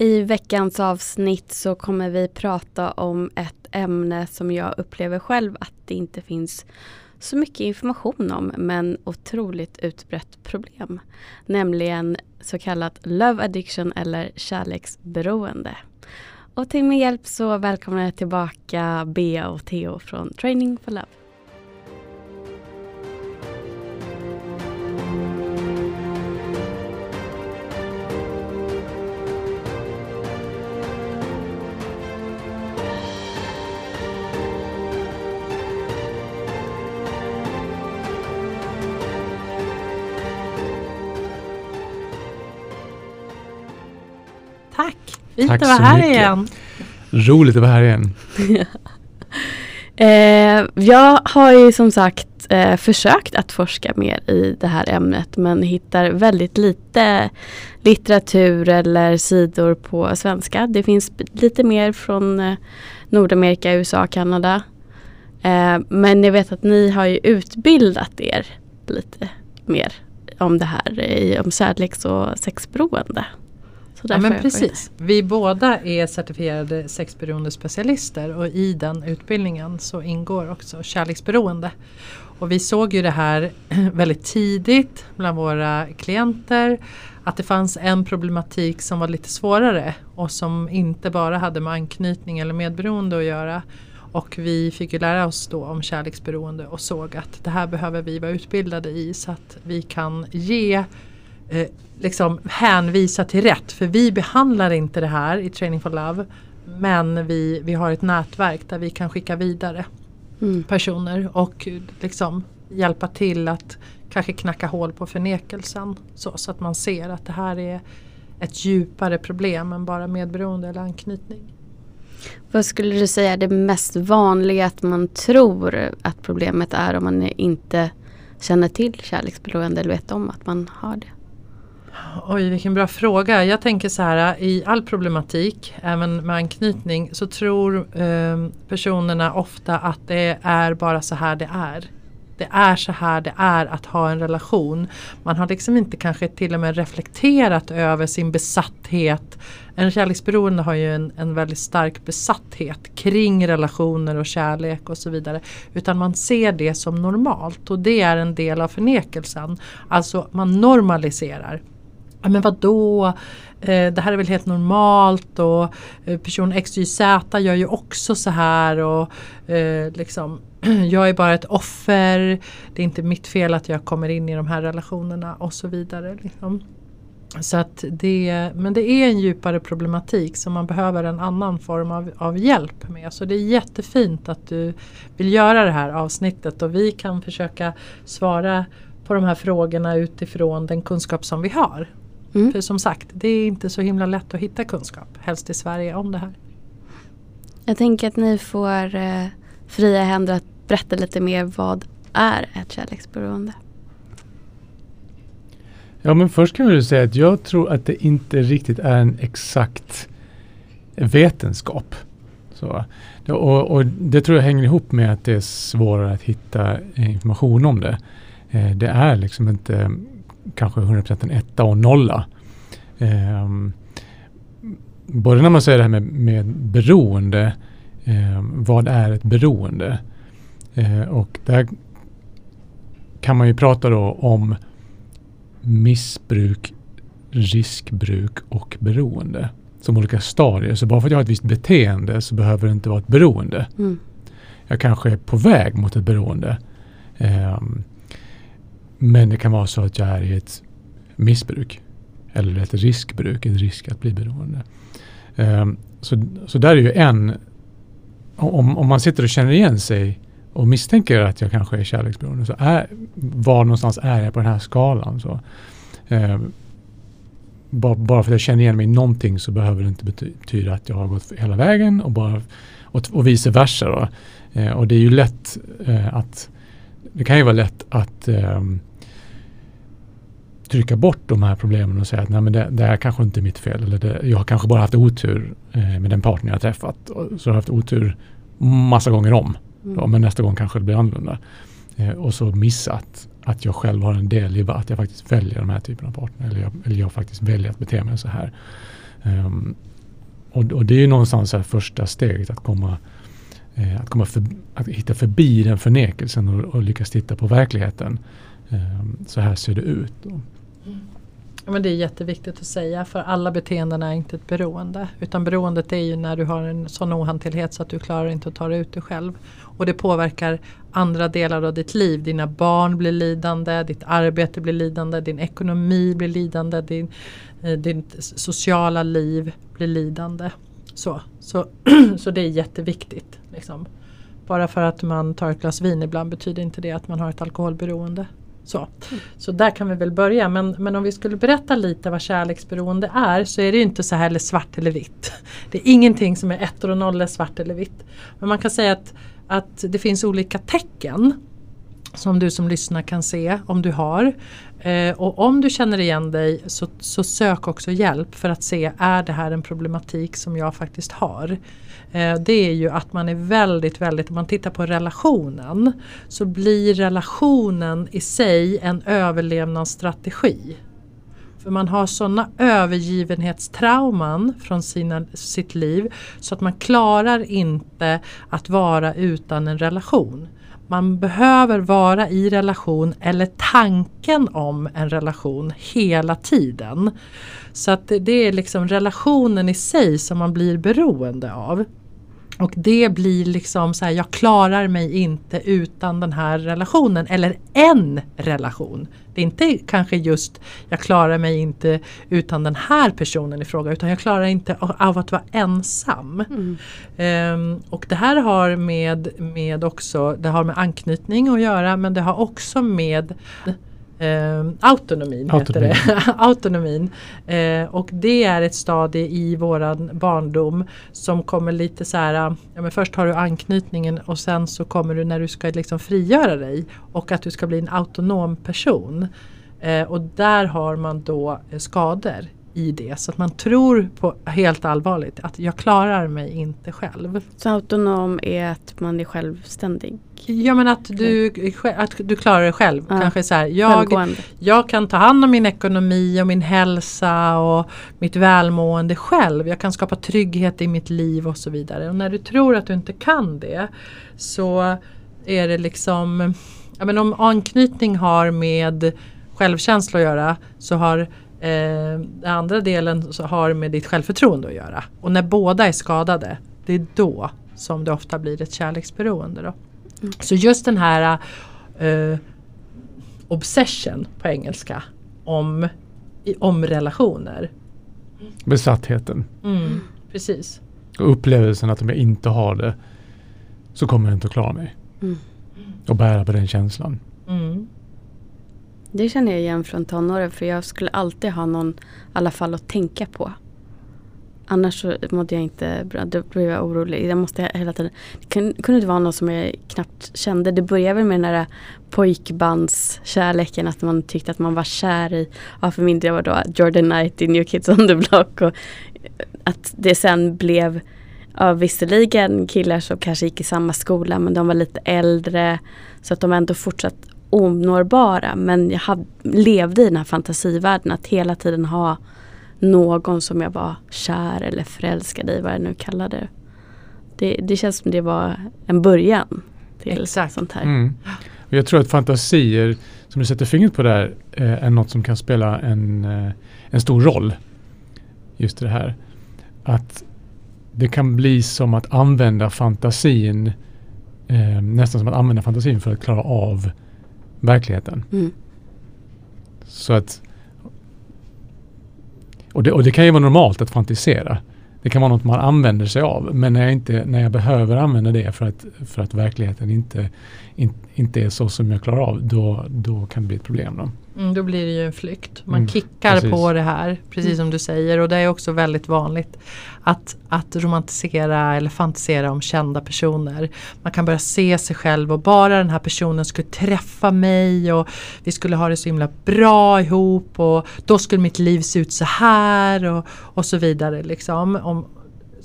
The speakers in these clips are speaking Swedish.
I veckans avsnitt så kommer vi prata om ett ämne som jag upplever själv att det inte finns så mycket information om men otroligt utbrett problem. Nämligen så kallat love addiction eller kärleksberoende. Och till min hjälp så välkomnar jag tillbaka Bea och Theo från Training for Love. Fint att vara här mycket. igen. Roligt att vara här igen. eh, jag har ju som sagt eh, försökt att forska mer i det här ämnet men hittar väldigt lite litteratur eller sidor på svenska. Det finns lite mer från eh, Nordamerika, USA, Kanada. Eh, men jag vet att ni har ju utbildat er lite mer om det här, om kärleks och sexberoende. Ja men precis. Vi båda är certifierade sexberoende specialister och i den utbildningen så ingår också kärleksberoende. Och vi såg ju det här väldigt tidigt bland våra klienter att det fanns en problematik som var lite svårare och som inte bara hade med anknytning eller medberoende att göra. Och vi fick ju lära oss då om kärleksberoende och såg att det här behöver vi vara utbildade i så att vi kan ge eh, liksom hänvisa till rätt. För vi behandlar inte det här i Training for Love. Men vi, vi har ett nätverk där vi kan skicka vidare mm. personer och liksom hjälpa till att kanske knacka hål på förnekelsen. Så, så att man ser att det här är ett djupare problem än bara medberoende eller anknytning. Vad skulle du säga är det mest vanliga att man tror att problemet är om man inte känner till kärleksberoende eller vet om att man har det? Oj, vilken bra fråga. Jag tänker så här, i all problematik, även med anknytning, så tror eh, personerna ofta att det är bara så här det är. Det är så här det är att ha en relation. Man har liksom inte kanske till och med reflekterat över sin besatthet. En kärleksberoende har ju en, en väldigt stark besatthet kring relationer och kärlek och så vidare. Utan man ser det som normalt och det är en del av förnekelsen. Alltså man normaliserar ja men vadå, eh, det här är väl helt normalt och eh, person XYZ gör ju också så här och eh, liksom jag är bara ett offer, det är inte mitt fel att jag kommer in i de här relationerna och så vidare. Liksom. Så att det, men det är en djupare problematik som man behöver en annan form av, av hjälp med. Så det är jättefint att du vill göra det här avsnittet och vi kan försöka svara på de här frågorna utifrån den kunskap som vi har. Mm. För som sagt, det är inte så himla lätt att hitta kunskap, helst i Sverige, om det här. Jag tänker att ni får eh, fria händer att berätta lite mer. Vad är ett kärleksberoende? Ja men först kan vi säga att jag tror att det inte riktigt är en exakt vetenskap. Så, och, och, det tror jag hänger ihop med att det är svårare att hitta information om det. Eh, det är liksom inte kanske 100% en etta och nolla. Eh, både när man säger det här med, med beroende, eh, vad är ett beroende? Eh, och där kan man ju prata då om missbruk, riskbruk och beroende som olika stadier. Så bara för att jag har ett visst beteende så behöver det inte vara ett beroende. Mm. Jag kanske är på väg mot ett beroende. Um, men det kan vara så att jag är i ett missbruk. Eller ett riskbruk, en risk att bli beroende. Um, så, så där är ju en, om, om man sitter och känner igen sig och misstänker att jag kanske är kärleksberoende, så är, var någonstans är jag på den här skalan? Så, ehm, um, bara, bara för att jag känner igen mig i någonting så behöver det inte betyda att jag har gått hela vägen och, bara, och, och vice versa. Då. Uh, och det är ju lätt uh, att det kan ju vara lätt att um, trycka bort de här problemen och säga att Nej, men det, det här kanske inte är mitt fel. Eller det, jag har kanske bara haft otur eh, med den partner jag träffat. Och, så jag har haft otur massa gånger om. Mm. Då, men nästa gång kanske det blir annorlunda. Eh, och så missat att jag själv har en del i att jag faktiskt väljer de här typerna av partner. Eller jag, eller jag faktiskt väljer att bete mig så här. Um, och, och, det är ju någonstans här första steget att komma, eh, att, komma för, att hitta förbi den förnekelsen och, och lyckas titta på verkligheten. Um, så här ser det ut. Då. Ja, men det är jätteviktigt att säga för alla beteenden är inte ett beroende. Utan beroendet är ju när du har en sån ohanterlighet så att du klarar inte att ta dig ut dig själv. Och det påverkar andra delar av ditt liv. Dina barn blir lidande, ditt arbete blir lidande, din ekonomi blir lidande, din, eh, ditt sociala liv blir lidande. Så, så, så det är jätteviktigt. Liksom. Bara för att man tar ett glas vin ibland betyder inte det att man har ett alkoholberoende. Så. så där kan vi väl börja men, men om vi skulle berätta lite vad kärleksberoende är så är det inte så här svart eller vitt. Det är ingenting som är ettor och nollor svart eller vitt. Men man kan säga att, att det finns olika tecken som du som lyssnar kan se om du har. Eh, och om du känner igen dig så, så, sök också hjälp för att se är det här en problematik som jag faktiskt har. Eh, det är ju att man är väldigt, väldigt, om man tittar på relationen så blir relationen i sig en överlevnadsstrategi. För man har sådana övergivenhetstrauman från sina, sitt liv så att man klarar inte att vara utan en relation. Man behöver vara i relation eller tanken om en relation hela tiden. Så att det är liksom relationen i sig som man blir beroende av. Och det blir liksom så här, jag klarar mig inte utan den här relationen eller en relation. Det är inte kanske just jag klarar mig inte utan den här personen i fråga utan jag klarar inte av att vara ensam. Mm. Um, och det här har med, med också, det har med anknytning att göra men det har också med Eh, autonomin, autonomin heter det. autonomin. Eh, och det är ett stadie i våran barndom som kommer lite så här, ja, men först har du anknytningen och sen så kommer du när du ska liksom frigöra dig och att du ska bli en autonom person. Eh, och där har man då eh, skador i det. Så att man tror på helt allvarligt att jag klarar mig inte själv. Så autonom är att man är självständig? Ja men att du, att du klarar dig själv. Ja. Kanske så här, jag, jag kan ta hand om min ekonomi och min hälsa och mitt välmående själv. Jag kan skapa trygghet i mitt liv och så vidare. Och när du tror att du inte kan det så är det liksom, ja men om anknytning har med självkänsla att göra så har Eh, den andra delen så har med ditt självförtroende att göra. Och när båda är skadade, det är då som det ofta blir ett kärleksberoende. Då. Mm. Så just den här eh, obsession på engelska om, i, om relationer. Besattheten. Mm, precis. Och upplevelsen att om jag inte har det så kommer jag inte att klara mig. Mm. Och bära på den känslan. Mm. Det känner jag igen från tonåren för jag skulle alltid ha någon i alla fall att tänka på. Annars så mådde jag inte bra. Då blev jag orolig. Jag måste hela tiden. Det kunde inte vara någon som jag knappt kände. Det började väl med den där pojkbandskärleken. Att man tyckte att man var kär i. Ja, för min del var då Jordan Knight i New Kids on the Block. Och att det sen blev ja, visserligen killar som kanske gick i samma skola men de var lite äldre. Så att de ändå fortsatt onårbara men jag hade, levde i den här fantasivärlden att hela tiden ha någon som jag var kär eller förälskad i, vad jag nu kallade det. Det, det känns som det var en början till Exakt. sånt här. Mm. Jag tror att fantasier, som du sätter fingret på där, eh, är något som kan spela en, eh, en stor roll. Just det här. Att det kan bli som att använda fantasin, eh, nästan som att använda fantasin för att klara av verkligheten. Mm. Så att och det, och det kan ju vara normalt att fantisera. Det kan vara något man använder sig av. Men när jag, inte, när jag behöver använda det för att, för att verkligheten inte, in, inte är så som jag klarar av, då, då kan det bli ett problem. Då. Mm, då blir det ju en flykt. Man mm, kickar precis. på det här, precis mm. som du säger. Och det är också väldigt vanligt att, att romantisera eller fantisera om kända personer. Man kan börja se sig själv och bara den här personen skulle träffa mig och vi skulle ha det så himla bra ihop och då skulle mitt liv se ut så här och, och så vidare. Liksom.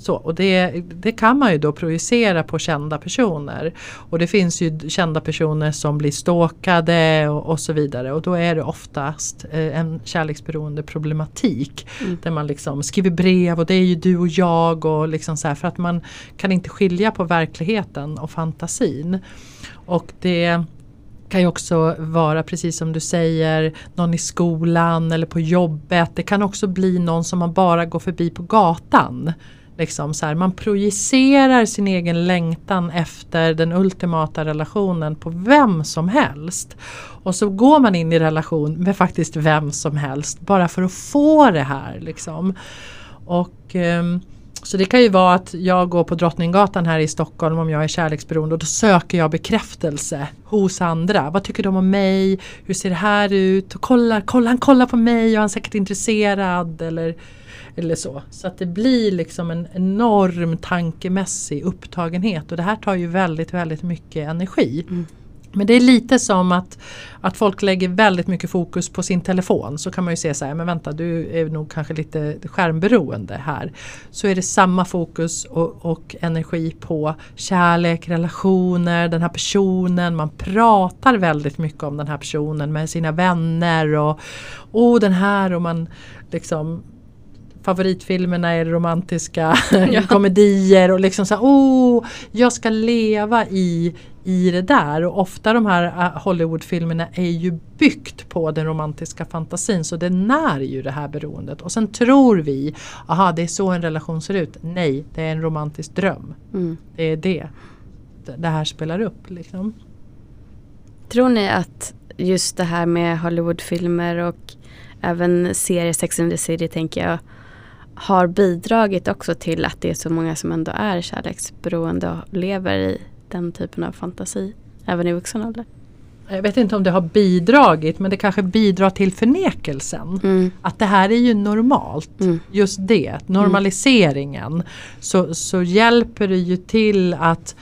Så, och det, det kan man ju då projicera på kända personer. Och det finns ju kända personer som blir stalkade och, och så vidare. Och då är det oftast eh, en kärleksberoende problematik. Mm. Där man liksom skriver brev och det är ju du och jag. Och liksom så här, för att man kan inte skilja på verkligheten och fantasin. Och det kan ju också vara precis som du säger någon i skolan eller på jobbet. Det kan också bli någon som man bara går förbi på gatan. Liksom så här, man projicerar sin egen längtan efter den ultimata relationen på vem som helst. Och så går man in i relation med faktiskt vem som helst bara för att få det här. Liksom. Och... Um, så det kan ju vara att jag går på Drottninggatan här i Stockholm om jag är kärleksberoende och då söker jag bekräftelse hos andra. Vad tycker de om mig? Hur ser det här ut? Och kolla, kolla han kollar på mig och han är säkert intresserad eller, eller så. Så att det blir liksom en enorm tankemässig upptagenhet och det här tar ju väldigt, väldigt mycket energi. Mm. Men det är lite som att, att folk lägger väldigt mycket fokus på sin telefon. Så kan man ju se så här, men vänta du är nog kanske lite skärmberoende här. Så är det samma fokus och, och, energi på kärlek, relationer, den här personen. Man pratar väldigt mycket om den här personen med sina vänner. Och oh, den här och man liksom favoritfilmerna är romantiska ja. komedier och liksom så här, oh, jag ska leva i, i det där och ofta de här äh, Hollywoodfilmerna är ju byggt på den romantiska fantasin så det när ju det här beroendet och sen tror vi, aha det är så en relation ser ut. Nej, det är en romantisk dröm. Mm. Det är det det här spelar upp. Liksom. Tror ni att just det här med Hollywoodfilmer och även serier, Sex and the City tänker jag har bidragit också till att det är så många som ändå är kärleksberoende och lever i den typen av fantasi även i vuxen ålder. Jag vet inte om det har bidragit men det kanske bidrar till förnekelsen. Mm. Att det här är ju normalt. Mm. Just det, normaliseringen. Mm. Så, så hjälper det ju till att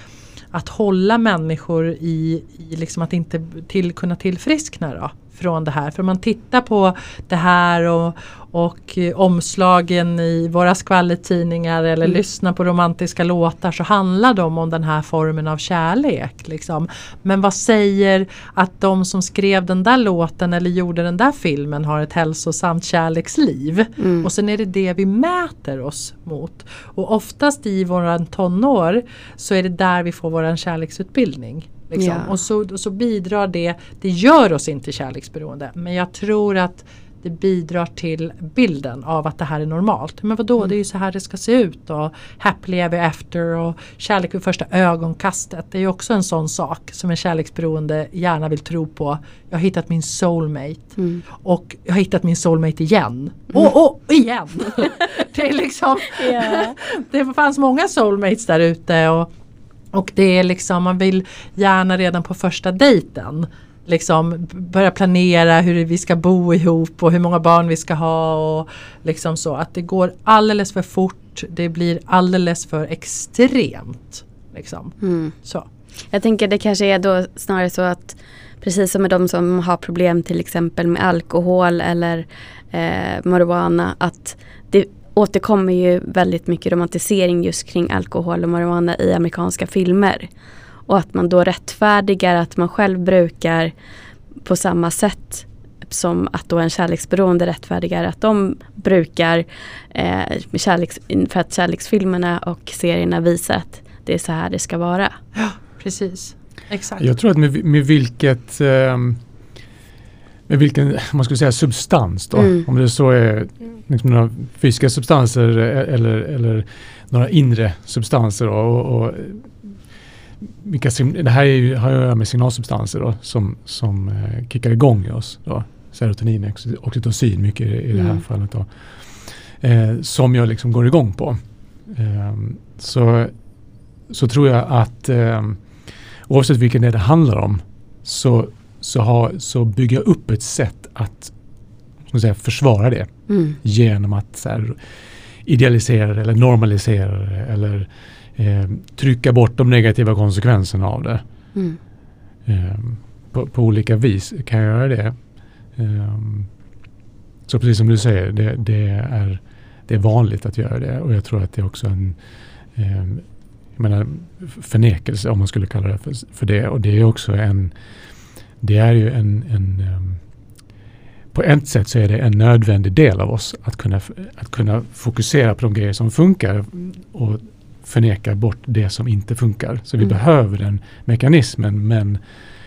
att hålla människor i, i liksom att inte till, kunna tillfriskna. Då från det här. För om man tittar på det här och, och omslagen i våra skvallertidningar eller mm. lyssnar på romantiska låtar så handlar de om den här formen av kärlek. Liksom. Men vad säger att de som skrev den där låten eller gjorde den där filmen har ett hälsosamt kärleksliv? Mm. Och sen är det det vi mäter oss mot. Och oftast i våran tonår så är det där vi får våran kärleksutbildning. Liksom. Ja. Och, så, och så bidrar det, det gör oss inte kärleksberoende men jag tror att det bidrar till bilden av att det här är normalt. Men vadå, mm. det är ju så här det ska se ut och happily ever after och kärlek vid första ögonkastet. Det är ju också en sån sak som en kärleksberoende gärna vill tro på. Jag har hittat min soulmate mm. och jag har hittat min soulmate igen. Mm. Och, och igen! det är liksom yeah. Det fanns många soulmates där ute och och det är liksom, man vill gärna redan på första dejten liksom börja planera hur vi ska bo ihop och hur många barn vi ska ha och liksom så att det går alldeles för fort. Det blir alldeles för extremt. Liksom. Mm. Så. Jag tänker det kanske är då snarare så att precis som med de som har problem till exempel med alkohol eller eh, marijuana att det återkommer ju väldigt mycket romantisering just kring alkohol och marijuana i amerikanska filmer. Och att man då rättfärdigar att man själv brukar på samma sätt som att då en kärleksberoende rättfärdigar att de brukar eh, kärleks, för att kärleksfilmerna och serierna visar att det är så här det ska vara. Ja, precis. Exakt. Jag tror att med, med vilket eh, med vilken man skulle säga, substans då. Mm. Om det så är liksom några fysiska substanser eller, eller några inre substanser. Då, och, och vilka, det här ju, har att göra med signalsubstanser då, som, som eh, kickar igång i oss. Då. Serotonin, oxytocin mycket i, i det här mm. fallet. Då. Eh, som jag liksom går igång på. Eh, så, så tror jag att eh, oavsett vilken det, det handlar om så så, ha, så bygga upp ett sätt att säga, försvara det. Mm. Genom att så här, idealisera det eller normalisera det eller eh, trycka bort de negativa konsekvenserna av det. Mm. Eh, på, på, olika vis kan jag göra det. Eh, så precis som du säger, det, det, är det är vanligt att göra det och jag tror att det är också en eh, jag menar, förnekelse om man skulle kalla det för, för det. Och det är också en, det är ju en, en um, på ett sätt så är det en nödvändig del av oss att kunna, att kunna fokusera på de grejer som funkar och förneka bort det som inte funkar. Så vi mm. behöver den mekanismen men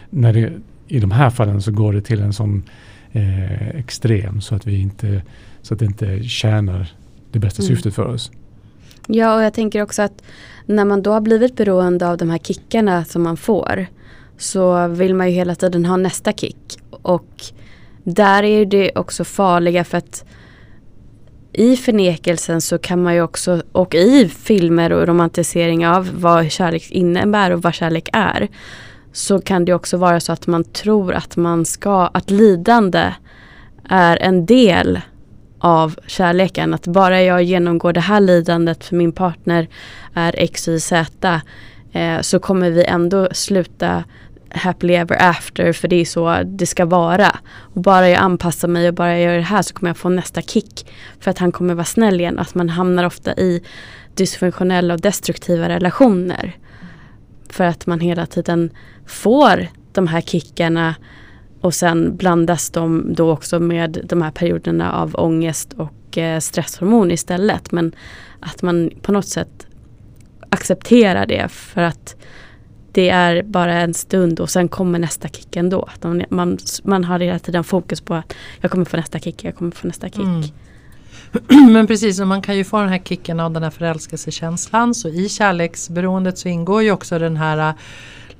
när det, i de här fallen så går det till en sån eh, extrem så att vi inte så att det inte tjänar det bästa mm. syftet för oss. Ja och jag tänker också att när man då har blivit beroende av de här kickarna som man får så vill man ju hela tiden ha nästa kick. Och där är det också farliga för att i förnekelsen så kan man ju också, och i filmer och romantisering av vad kärlek innebär och vad kärlek är, så kan det också vara så att man tror att man ska, att lidande är en del av kärleken. Att bara jag genomgår det här lidandet för min partner är X, Y, Z eh, så kommer vi ändå sluta happily ever after för det är så det ska vara. Och bara jag anpassar mig och bara jag gör det här så kommer jag få nästa kick. För att han kommer vara snäll igen. Att man hamnar ofta i dysfunktionella och destruktiva relationer. För att man hela tiden får de här kickarna och sen blandas de då också med de här perioderna av ångest och eh, stresshormon istället. Men att man på något sätt accepterar det för att det är bara en stund och sen kommer nästa kick ändå. Man, man har hela tiden fokus på att jag kommer få nästa kick, jag kommer få nästa kick. Mm. Men precis, och man kan ju få den här kicken av den här förälskelsekänslan. Så i kärleksberoendet så ingår ju också den här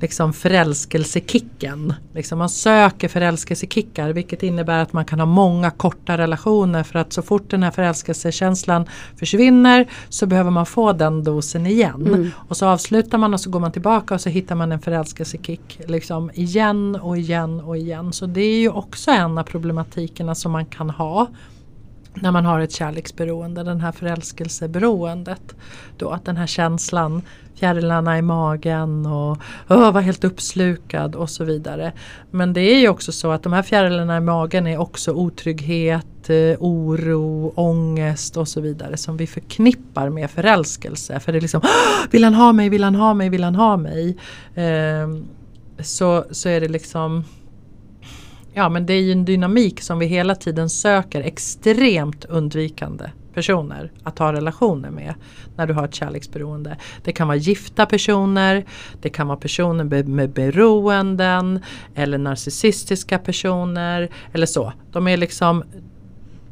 liksom förälskelsekicken. Liksom man söker förälskelsekickar vilket innebär att man kan ha många korta relationer för att så fort den här förälskelsekänslan försvinner så behöver man få den dosen igen. Mm. Och så avslutar man och så går man tillbaka och så hittar man en förälskelsekick liksom igen och igen och igen. Så det är ju också en av problematikerna som man kan ha när man har ett kärleksberoende, den här förälskelseberoendet. Då att den här känslan, fjärilarna i magen och oh, var helt uppslukad och så vidare. Men det är ju också så att de här fjärilarna i magen är också otrygghet, eh, oro, ångest och så vidare som vi förknippar med förälskelse. För det är liksom, oh, vill han ha mig, vill han ha mig, vill han ha mig? Eh, så, så är det liksom Ja men det är ju en dynamik som vi hela tiden söker extremt undvikande personer att ha relationer med när du har ett kärleksberoende. Det kan vara gifta personer, det kan vara personer med beroenden eller narcissistiska personer eller så. De är liksom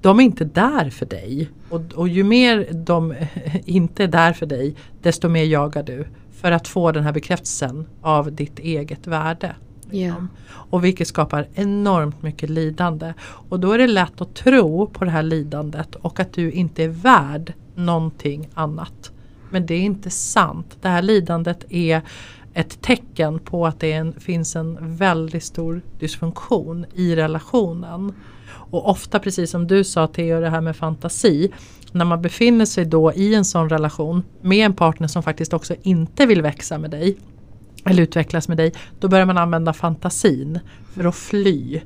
de är inte där för dig. Och, och ju mer de inte är där för dig desto mer jagar du för att få den här bekräftelsen av ditt eget värde. Liksom. Yeah. Och vilket skapar enormt mycket lidande. Och då är det lätt att tro på det här lidandet och att du inte är värd någonting annat. Men det är inte sant. Det här lidandet är ett tecken på att det en, finns en väldigt stor dysfunktion i relationen. Och ofta precis som du sa Theo, det här med fantasi. När man befinner sig då i en sån relation med en partner som faktiskt också inte vill växa med dig eller utvecklas med dig, då börjar man använda fantasin för att fly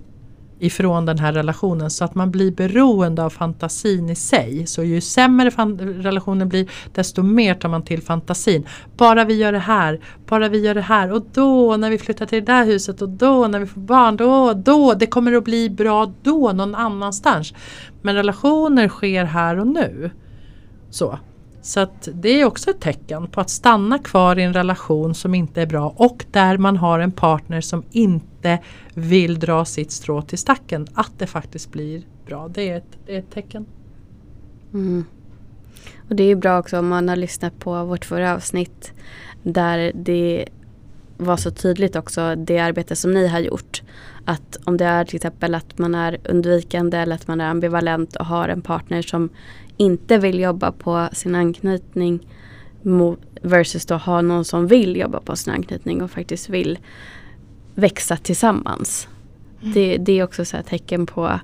ifrån den här relationen så att man blir beroende av fantasin i sig. Så ju sämre relationen blir desto mer tar man till fantasin. Bara vi gör det här, bara vi gör det här och då när vi flyttar till det där huset och då när vi får barn, då, då, det kommer att bli bra då någon annanstans. Men relationer sker här och nu. Så. Så att det är också ett tecken på att stanna kvar i en relation som inte är bra och där man har en partner som inte vill dra sitt strå till stacken. Att det faktiskt blir bra. Det är ett, det är ett tecken. Mm. Och det är bra också om man har lyssnat på vårt förra avsnitt där det var så tydligt också det arbete som ni har gjort. Att om det är till exempel att man är undvikande eller att man är ambivalent och har en partner som inte vill jobba på sin anknytning versus då ha någon som vill jobba på sin anknytning och faktiskt vill växa tillsammans. Mm. Det, det, är också så tecken på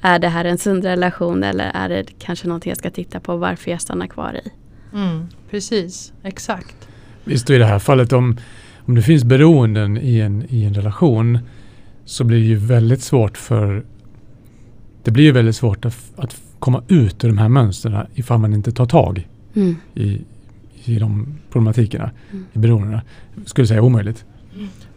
är det här en sund relation eller är det kanske någonting jag ska titta på varför jag stannar kvar i. Mm, precis, exakt. Visst, i det här fallet om, om det finns beroenden i en, i en relation så blir det ju väldigt svårt för det blir ju väldigt svårt att, att komma ut ur de här mönstren ifall man inte tar tag Mm. i, i de problematikerna, Mm. i beroendena. Skulle säga omöjligt.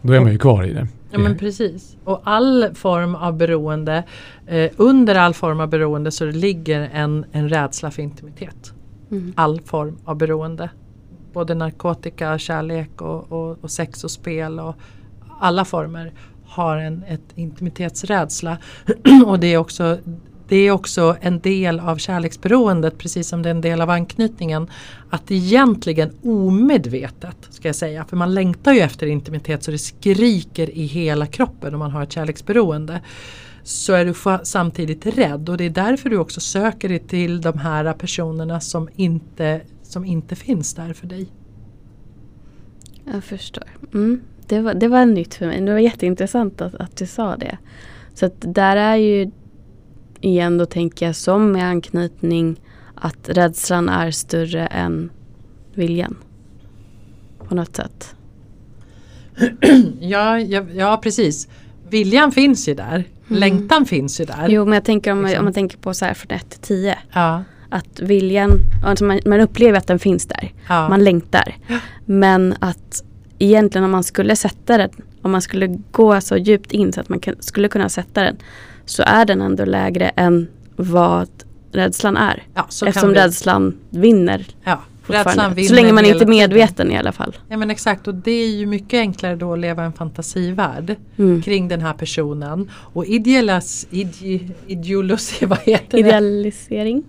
Då är man ju kvar i det. Ja men precis. Och all form av beroende, eh, under all form av beroende så ligger en, en rädsla för intimitet. Mm. All form av beroende. Både narkotika, kärlek och, och, och sex och spel och alla former har en ett intimitetsrädsla. och det är, också, det är också en del av kärleksberoendet precis som det är en del av anknytningen. Att egentligen omedvetet ska jag säga, för man längtar ju efter intimitet så det skriker i hela kroppen om man har ett kärleksberoende. Så är du samtidigt rädd och det är därför du också söker dig till de här personerna som inte, som inte finns där för dig. Jag förstår. Mm. Det, var, det var nytt för mig. Det var jätteintressant att, att du sa det. Så att där är ju igen då tänker jag som med anknytning att rädslan är större än viljan. På något sätt. Ja, ja, ja precis. Viljan finns ju där. Längtan finns ju där. Jo men jag tänker om, Liksom. om man tänker på så här från 1 till 10. Ja, Att viljan, alltså man, man upplever att den finns där. ja. Man längtar. Men att egentligen om man skulle sätta den, om man skulle gå så djupt in så att man kan, skulle kunna sätta den, så är den ändå lägre än vad rädslan är. ja, så Eftersom vi- rädslan vinner ja, rädslan vinner så länge man hela inte är medveten i alla fall. Ja men exakt och det är ju mycket enklare då att leva en fantasivärld Mm. kring den här personen. Och idealas, ide, ideolosi, vad heter det? Idealisering.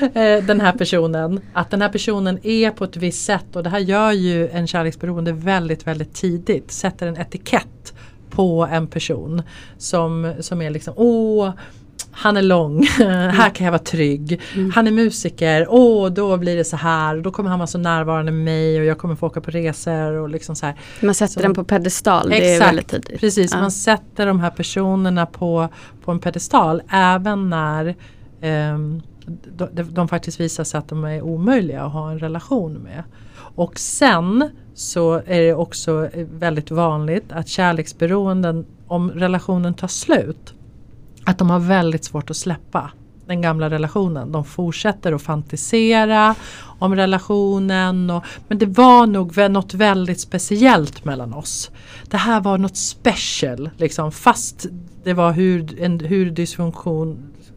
Eh, den här personen. Att den här personen är på ett visst sätt och det här gör ju en kärleksberoende väldigt väldigt tidigt. Sätter en etikett på en person som, som är liksom åh han är lång, här kan jag vara trygg. Han är musiker, åh då blir det så här. Då kommer han vara så närvarande med mig och jag kommer få åka på resor och liksom så här. Man sätter Så- den på pedestal. Det är Exakt, väldigt tidigt. Precis, Ja. man sätter de här personerna på, på en pedestal även när Ehm, de, de, faktiskt visar sig att de är omöjliga att ha en relation med. Och sen så är det också eh, väldigt vanligt att kärleksberoenden, om relationen tar slut, att de har väldigt svårt att släppa den gamla relationen. De fortsätter att fantisera om relationen. Och, men det var nog något väldigt speciellt mellan oss. Det här var något special. Liksom, fast det var hur, en hur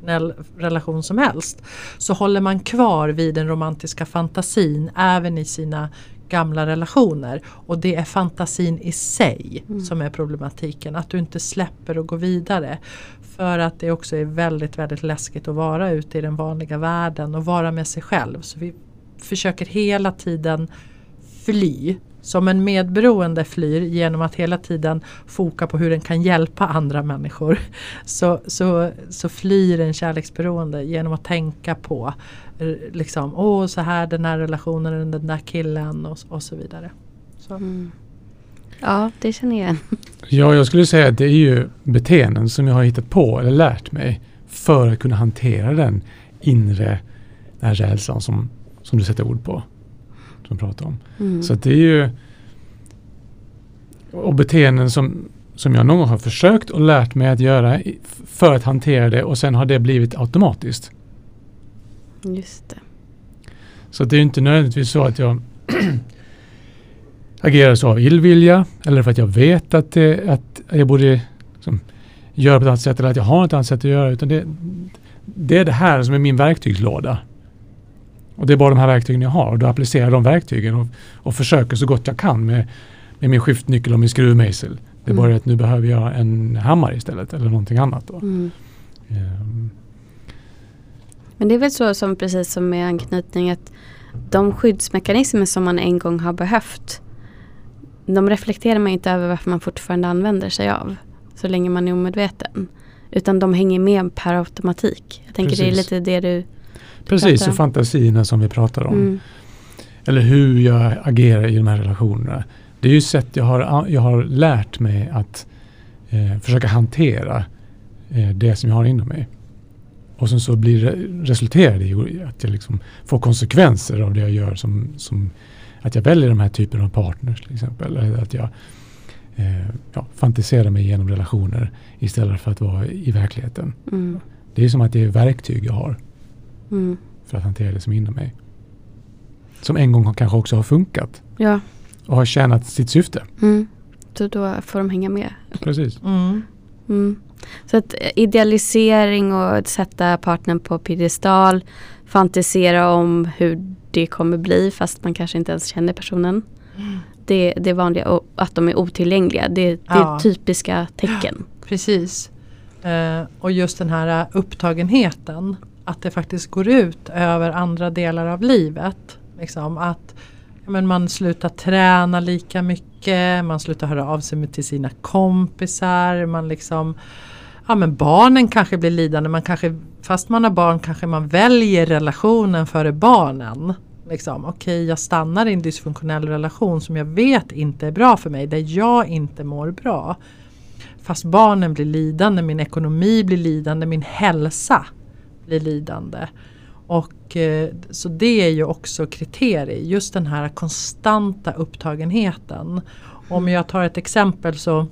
dysfunktionell relation som helst. Så håller man kvar vid den romantiska fantasin även i sina gamla relationer. Och det är fantasin i sig som är problematiken. Att du inte släpper och går vidare. För att det också är väldigt, väldigt läskigt att vara ute i den vanliga världen och vara med sig själv. Så vi försöker hela tiden fly. Som en medberoende flyr genom att hela tiden foka på hur den kan hjälpa andra människor. Så, så, så flyr en kärleksberoende genom att tänka på eh, liksom, åh så här den här relationen, den där killen och, och så vidare. Så. Mm. Ja, det känner jag igen. Ja, jag skulle säga att det är ju beteenden som jag har hittat på eller lärt mig för att kunna hantera den inre den här rädslan som, som du sätter ord på. Som pratar om. Mm. Så det är ju och beteenden som, som jag någon gång har försökt och lärt mig att göra för att hantera det och sen har det blivit automatiskt. Just det. Så det är ju inte nödvändigtvis så att jag agerar så av illvilja eller för att jag vet att, det, att jag borde liksom, göra på ett annat sätt eller att jag har ett annat sätt att göra. Utan det, det är det här som är min verktygslåda. Och det är bara de här verktygen jag har och då applicerar jag de verktygen och, och försöker så gott jag kan med, med min skiftnyckel och min skruvmejsel. Det är Mm. bara att nu behöver jag en hammare istället eller någonting annat. Då. Mm. Ehm, Men det är väl så som precis som med anknytning att de skyddsmekanismer som man en gång har behövt de reflekterar man inte över varför man fortfarande använder sig av. Så länge man är omedveten. Utan de hänger med per automatik. Jag tänker det är Precis. lite det du precis, och fantasierna som vi pratar om. Mm. Eller hur jag agerar i de här relationerna. Det är ju sätt jag har, jag har lärt mig att eh, försöka hantera eh, det som jag har inom mig. Och sen så blir det, resulterar det i att jag liksom får konsekvenser av det jag gör som, som att jag väljer de här typen av partners till exempel. Eller att jag eh, ja, fantiserar mig genom relationer istället för att vara i verkligheten. Mm. Det är som att det är verktyg jag har. Mm. för att hantera det som är inom mig. Som en gång kanske också har funkat Ja. och har tjänat sitt syfte. Mm. Så då får de hänga med. Precis. Mm. Mm. Så att eh, idealisering och att sätta partnern på piedestal, fantisera om hur det kommer bli fast man kanske inte ens känner personen. Det, det är vanliga och att de är otillgängliga. Det, det Ja. är typiska tecken. Precis. Eh, och just den här eh, upptagenheten. Att det faktiskt går ut över andra delar av livet. Liksom att ja, men man slutar träna lika mycket. Man slutar höra av sig till sina kompisar. Man liksom Ja men barnen kanske blir lidande. Man kanske, fast man har barn kanske man väljer relationen före barnen. Liksom, Okej jag stannar i en dysfunktionell relation som jag vet inte är bra för mig. Där jag inte mår bra. Fast barnen blir lidande, min ekonomi blir lidande, min hälsa blir lidande. Och eh, Så det är ju också kriterier, just den här konstanta upptagenheten. Om jag tar ett exempel så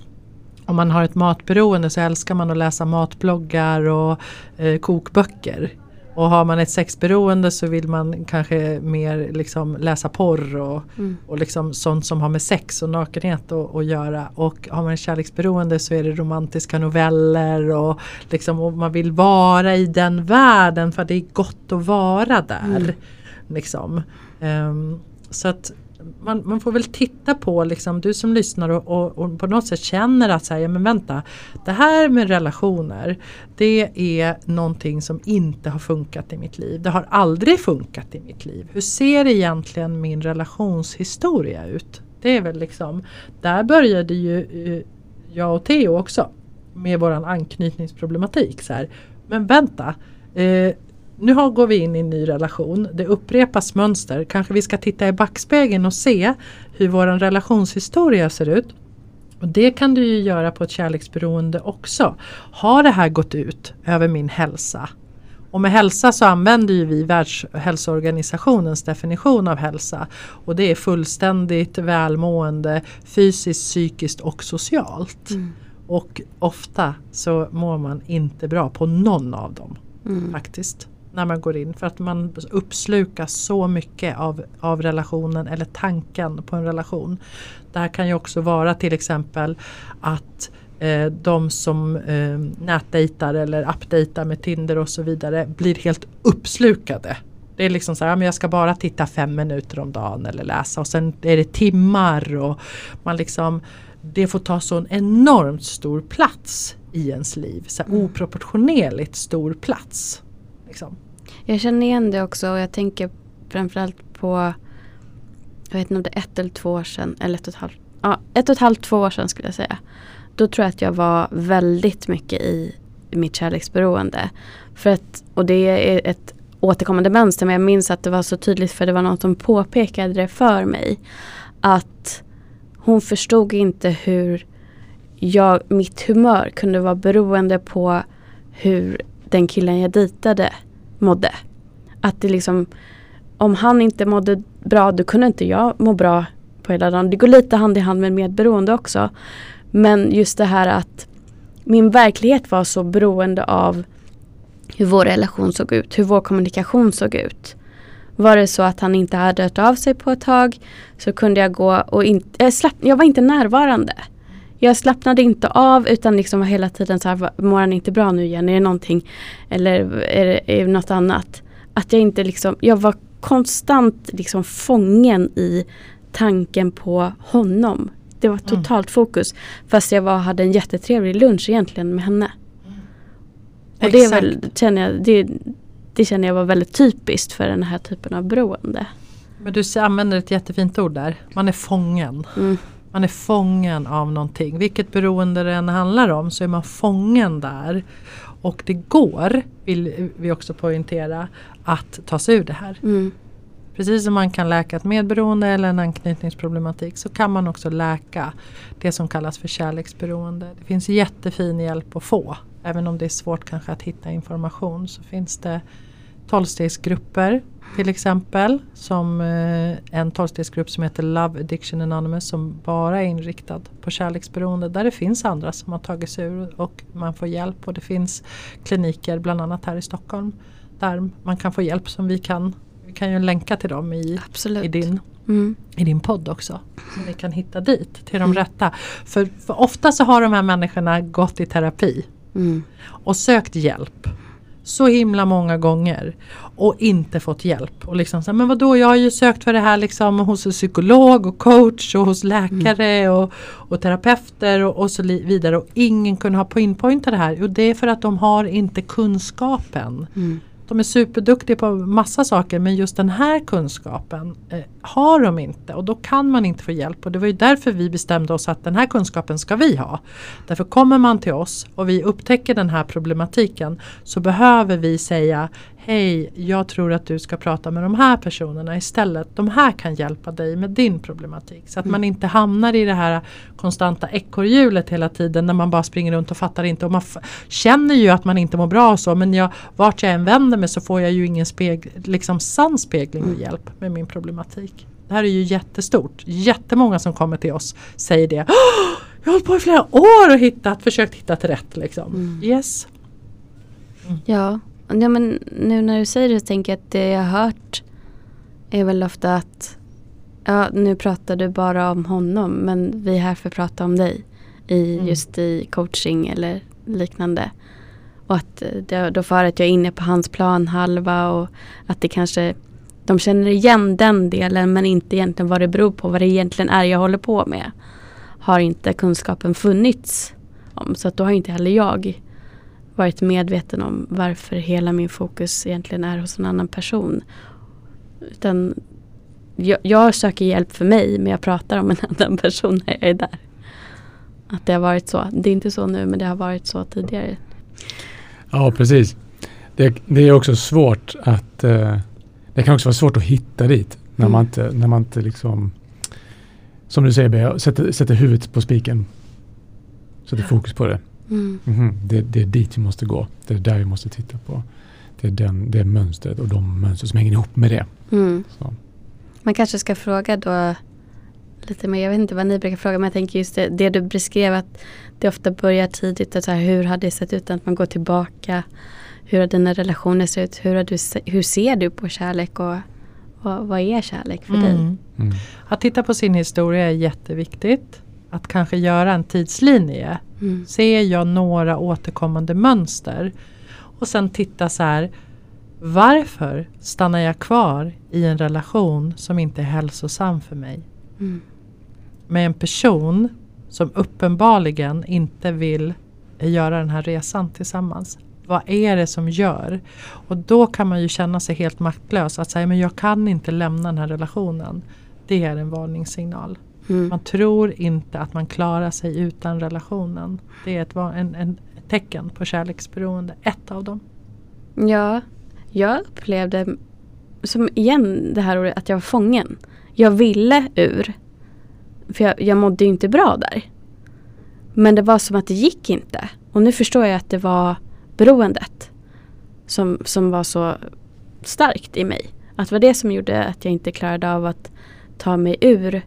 om man har ett matberoende så älskar man att läsa matbloggar och eh, kokböcker. Och har man ett sexberoende så vill man kanske mer liksom läsa porr och, Mm. och liksom sånt som har med sex och nakenhet att göra. Och har man ett kärleksberoende så är det romantiska noveller och, liksom, och man vill vara i den världen för det är gott att vara där. Mm. Liksom. Ehm, så att man, man får väl titta på, liksom, du som lyssnar och, och, och på något sätt känner att så här, ja, men vänta, det här med relationer det är någonting som inte har funkat i mitt liv. Det har aldrig funkat i mitt liv. Hur ser egentligen min relationshistoria ut? Det är väl liksom, där började ju eh, jag och Theo också med våran anknytningsproblematik. Så här. Men vänta, eh, nu har, går vi in i en ny relation. Det upprepas mönster. Kanske vi ska titta i backspegeln och se hur vår relationshistoria ser ut. Och Det kan du ju göra på ett kärleksberoende också. Har det här gått ut över min hälsa? Och med hälsa så använder ju vi Världshälsoorganisationens definition av hälsa. Och det är fullständigt välmående fysiskt, psykiskt och socialt. Mm. Och ofta så mår man inte bra på någon av dem Mm. faktiskt. När man går in för att man uppslukas så mycket av, av relationen eller tanken på en relation. Det här kan ju också vara till exempel att eh, de som eh, nätdejtar eller appdejtar med Tinder och så vidare blir helt uppslukade. Det är liksom så här, men jag ska bara titta fem minuter om dagen eller läsa och sen är det timmar och man liksom det får ta så en enormt stor plats i ens liv. Så här, oproportionerligt stor plats. Liksom. Jag känner igen det också och jag tänker framförallt på jag vet inte om det är ett eller två år sedan eller ett och ett halvt, ja, ett och ett halvt, två år sedan skulle jag säga. Då tror jag att jag var väldigt mycket i, mitt kärleksberoende. För att, och det är ett återkommande mönster men jag minns att det var så tydligt för det var någon som påpekade det för mig. Att hon förstod inte hur jag, mitt humör kunde vara beroende på hur den killen jag dejtade mådde. Att det liksom, om han inte mådde bra då kunde inte jag må bra på hela dagen. Det går lite hand i hand med medberoende också. Men just det här att min verklighet var så beroende av hur vår relation såg ut, hur vår kommunikation såg ut. Var det så att han inte hade hört av sig på ett tag så kunde jag gå och inte, äh, slapp, jag var inte närvarande. Jag slappnade inte av utan liksom var hela tiden så här, mår han inte bra nu igen? Är det någonting? Eller är det, är det något annat? Att jag inte liksom, jag var konstant liksom fången i tanken på honom. Det var totalt fokus. Fast jag var, hade en jättetrevlig lunch egentligen med henne. Och det, är väl, känner jag, det, det känner jag var väldigt typiskt för den här typen av beroende. Men du använder ett jättefint ord där. Man är fången. Mm. Man är fången av någonting. Vilket beroende det än handlar om så är man fången där. Och det går, vill vi också poängtera, att ta sig ur det här. Mm. Precis som man kan läka ett medberoende eller en anknytningsproblematik så kan man också läka det som kallas för kärleksberoende. Det finns jättefin hjälp att få. Även om det är svårt kanske att hitta information så finns det tolvstegsgrupper till exempel. Som eh, en tolvstegsgrupp som heter Love Addiction Anonymous som bara är inriktad på kärleksberoende. Där det finns andra som har tagit sig ur och man får hjälp. Och det finns kliniker bland annat här i Stockholm där man kan få hjälp som vi kan. Vi kan ju länka till dem i, Absolut. i, din, Mm. i din podd också. Så ni kan hitta dit till de Mm. rätta. För, för ofta så har de här människorna gått i terapi Mm. och sökt hjälp så himla många gånger och inte fått hjälp. Och liksom så här, men vadå, jag har ju sökt för det här liksom hos psykolog och coach och hos läkare och, och terapeuter och, och så vidare och ingen kunde ha pinpointat det här. Jo, det är för att de har inte kunskapen. Mm. De är superduktiga på massa saker men just den här kunskapen eh, har de inte och då kan man inte få hjälp. Och det var ju därför vi bestämde oss att den här kunskapen ska vi ha. Därför kommer man till oss och vi upptäcker den här problematiken så behöver vi säga Hej, jag tror att du ska prata med de här personerna istället. De här kan hjälpa dig med din problematik. Så att man inte hamnar i det här konstanta ekorrhjulet hela tiden när man bara springer runt och fattar inte. Och man känner ju att man inte mår bra och så men jag, vart jag än vänder mig så får jag ju ingen speg, liksom sann spegling och hjälp med min problematik. Det här är ju jättestort. Jättemånga som kommer till oss säger det. "Åh, Jag har hållit på i flera år och hittat, försökt hitta ett rätt liksom. Mm. Yes. Ja. Ja, men nu när du säger det så tänker jag att det jag har hört är väl ofta att ja, nu pratar du bara om honom men vi är här för att prata om dig i, Mm. just i coaching eller liknande. Och att eh, det, då jag att jag är inne på hans planhalva och att det kanske de känner igen den delen men inte egentligen vad det beror på, vad det egentligen är jag håller på med. Har inte kunskapen funnits om. Så att då har inte heller jag varit medveten om varför hela min fokus egentligen är hos en annan person. Utan jag, jag söker hjälp för mig men jag pratar om en annan person när jag är där. Att det har varit så. Det är inte så nu men det har varit så tidigare. Ja, precis. Det, det är också svårt att... Eh, det kan också vara svårt att hitta dit. När Mm. man inte, när man inte liksom... Som du säger Bea, sätter, sätter huvudet på spiken. Sätter fokus på det. Mm. Mhm, det. Det är dit vi måste gå. Det är där vi måste titta på. Det är den, det mönstret och de mönster som hänger ihop med det. Mm. Så. Man kanske ska fråga då lite mer, jag vet inte vad ni brukar fråga men jag tänker just det, det du beskrev att det ofta börjar tidigt. Att så här, hur har det sett ut att man går tillbaka? Hur har dina relationer sett ut? Hur, har du, hur ser du på kärlek och vad, vad är kärlek för dig? Mm. Mm. Att titta på sin historia är jätteviktigt. Att kanske göra en tidslinje. Mm. Ser jag några återkommande mönster? Och sen titta så här. Varför stannar jag kvar i en relation som inte är hälsosam för mig? Mm. Med en person som uppenbarligen inte vill göra den här resan tillsammans. Vad är det som gör? Och då kan man ju känna sig helt maktlös. Att säga men jag kan inte lämna den här relationen. Det är en varningssignal. Mm. Man tror inte att man klarar sig utan relationen. Det är ett, en, en, tecken på kärleksberoende. Ett av dem. Ja, jag upplevde som igen det här ordet att jag var fången. Jag ville ur. För jag, jag mådde ju inte bra där. Men det var som att det gick inte. Och nu förstår jag att det var beroendet som, som var så starkt i mig. Att det var det som gjorde att jag inte klarade av att ta mig ur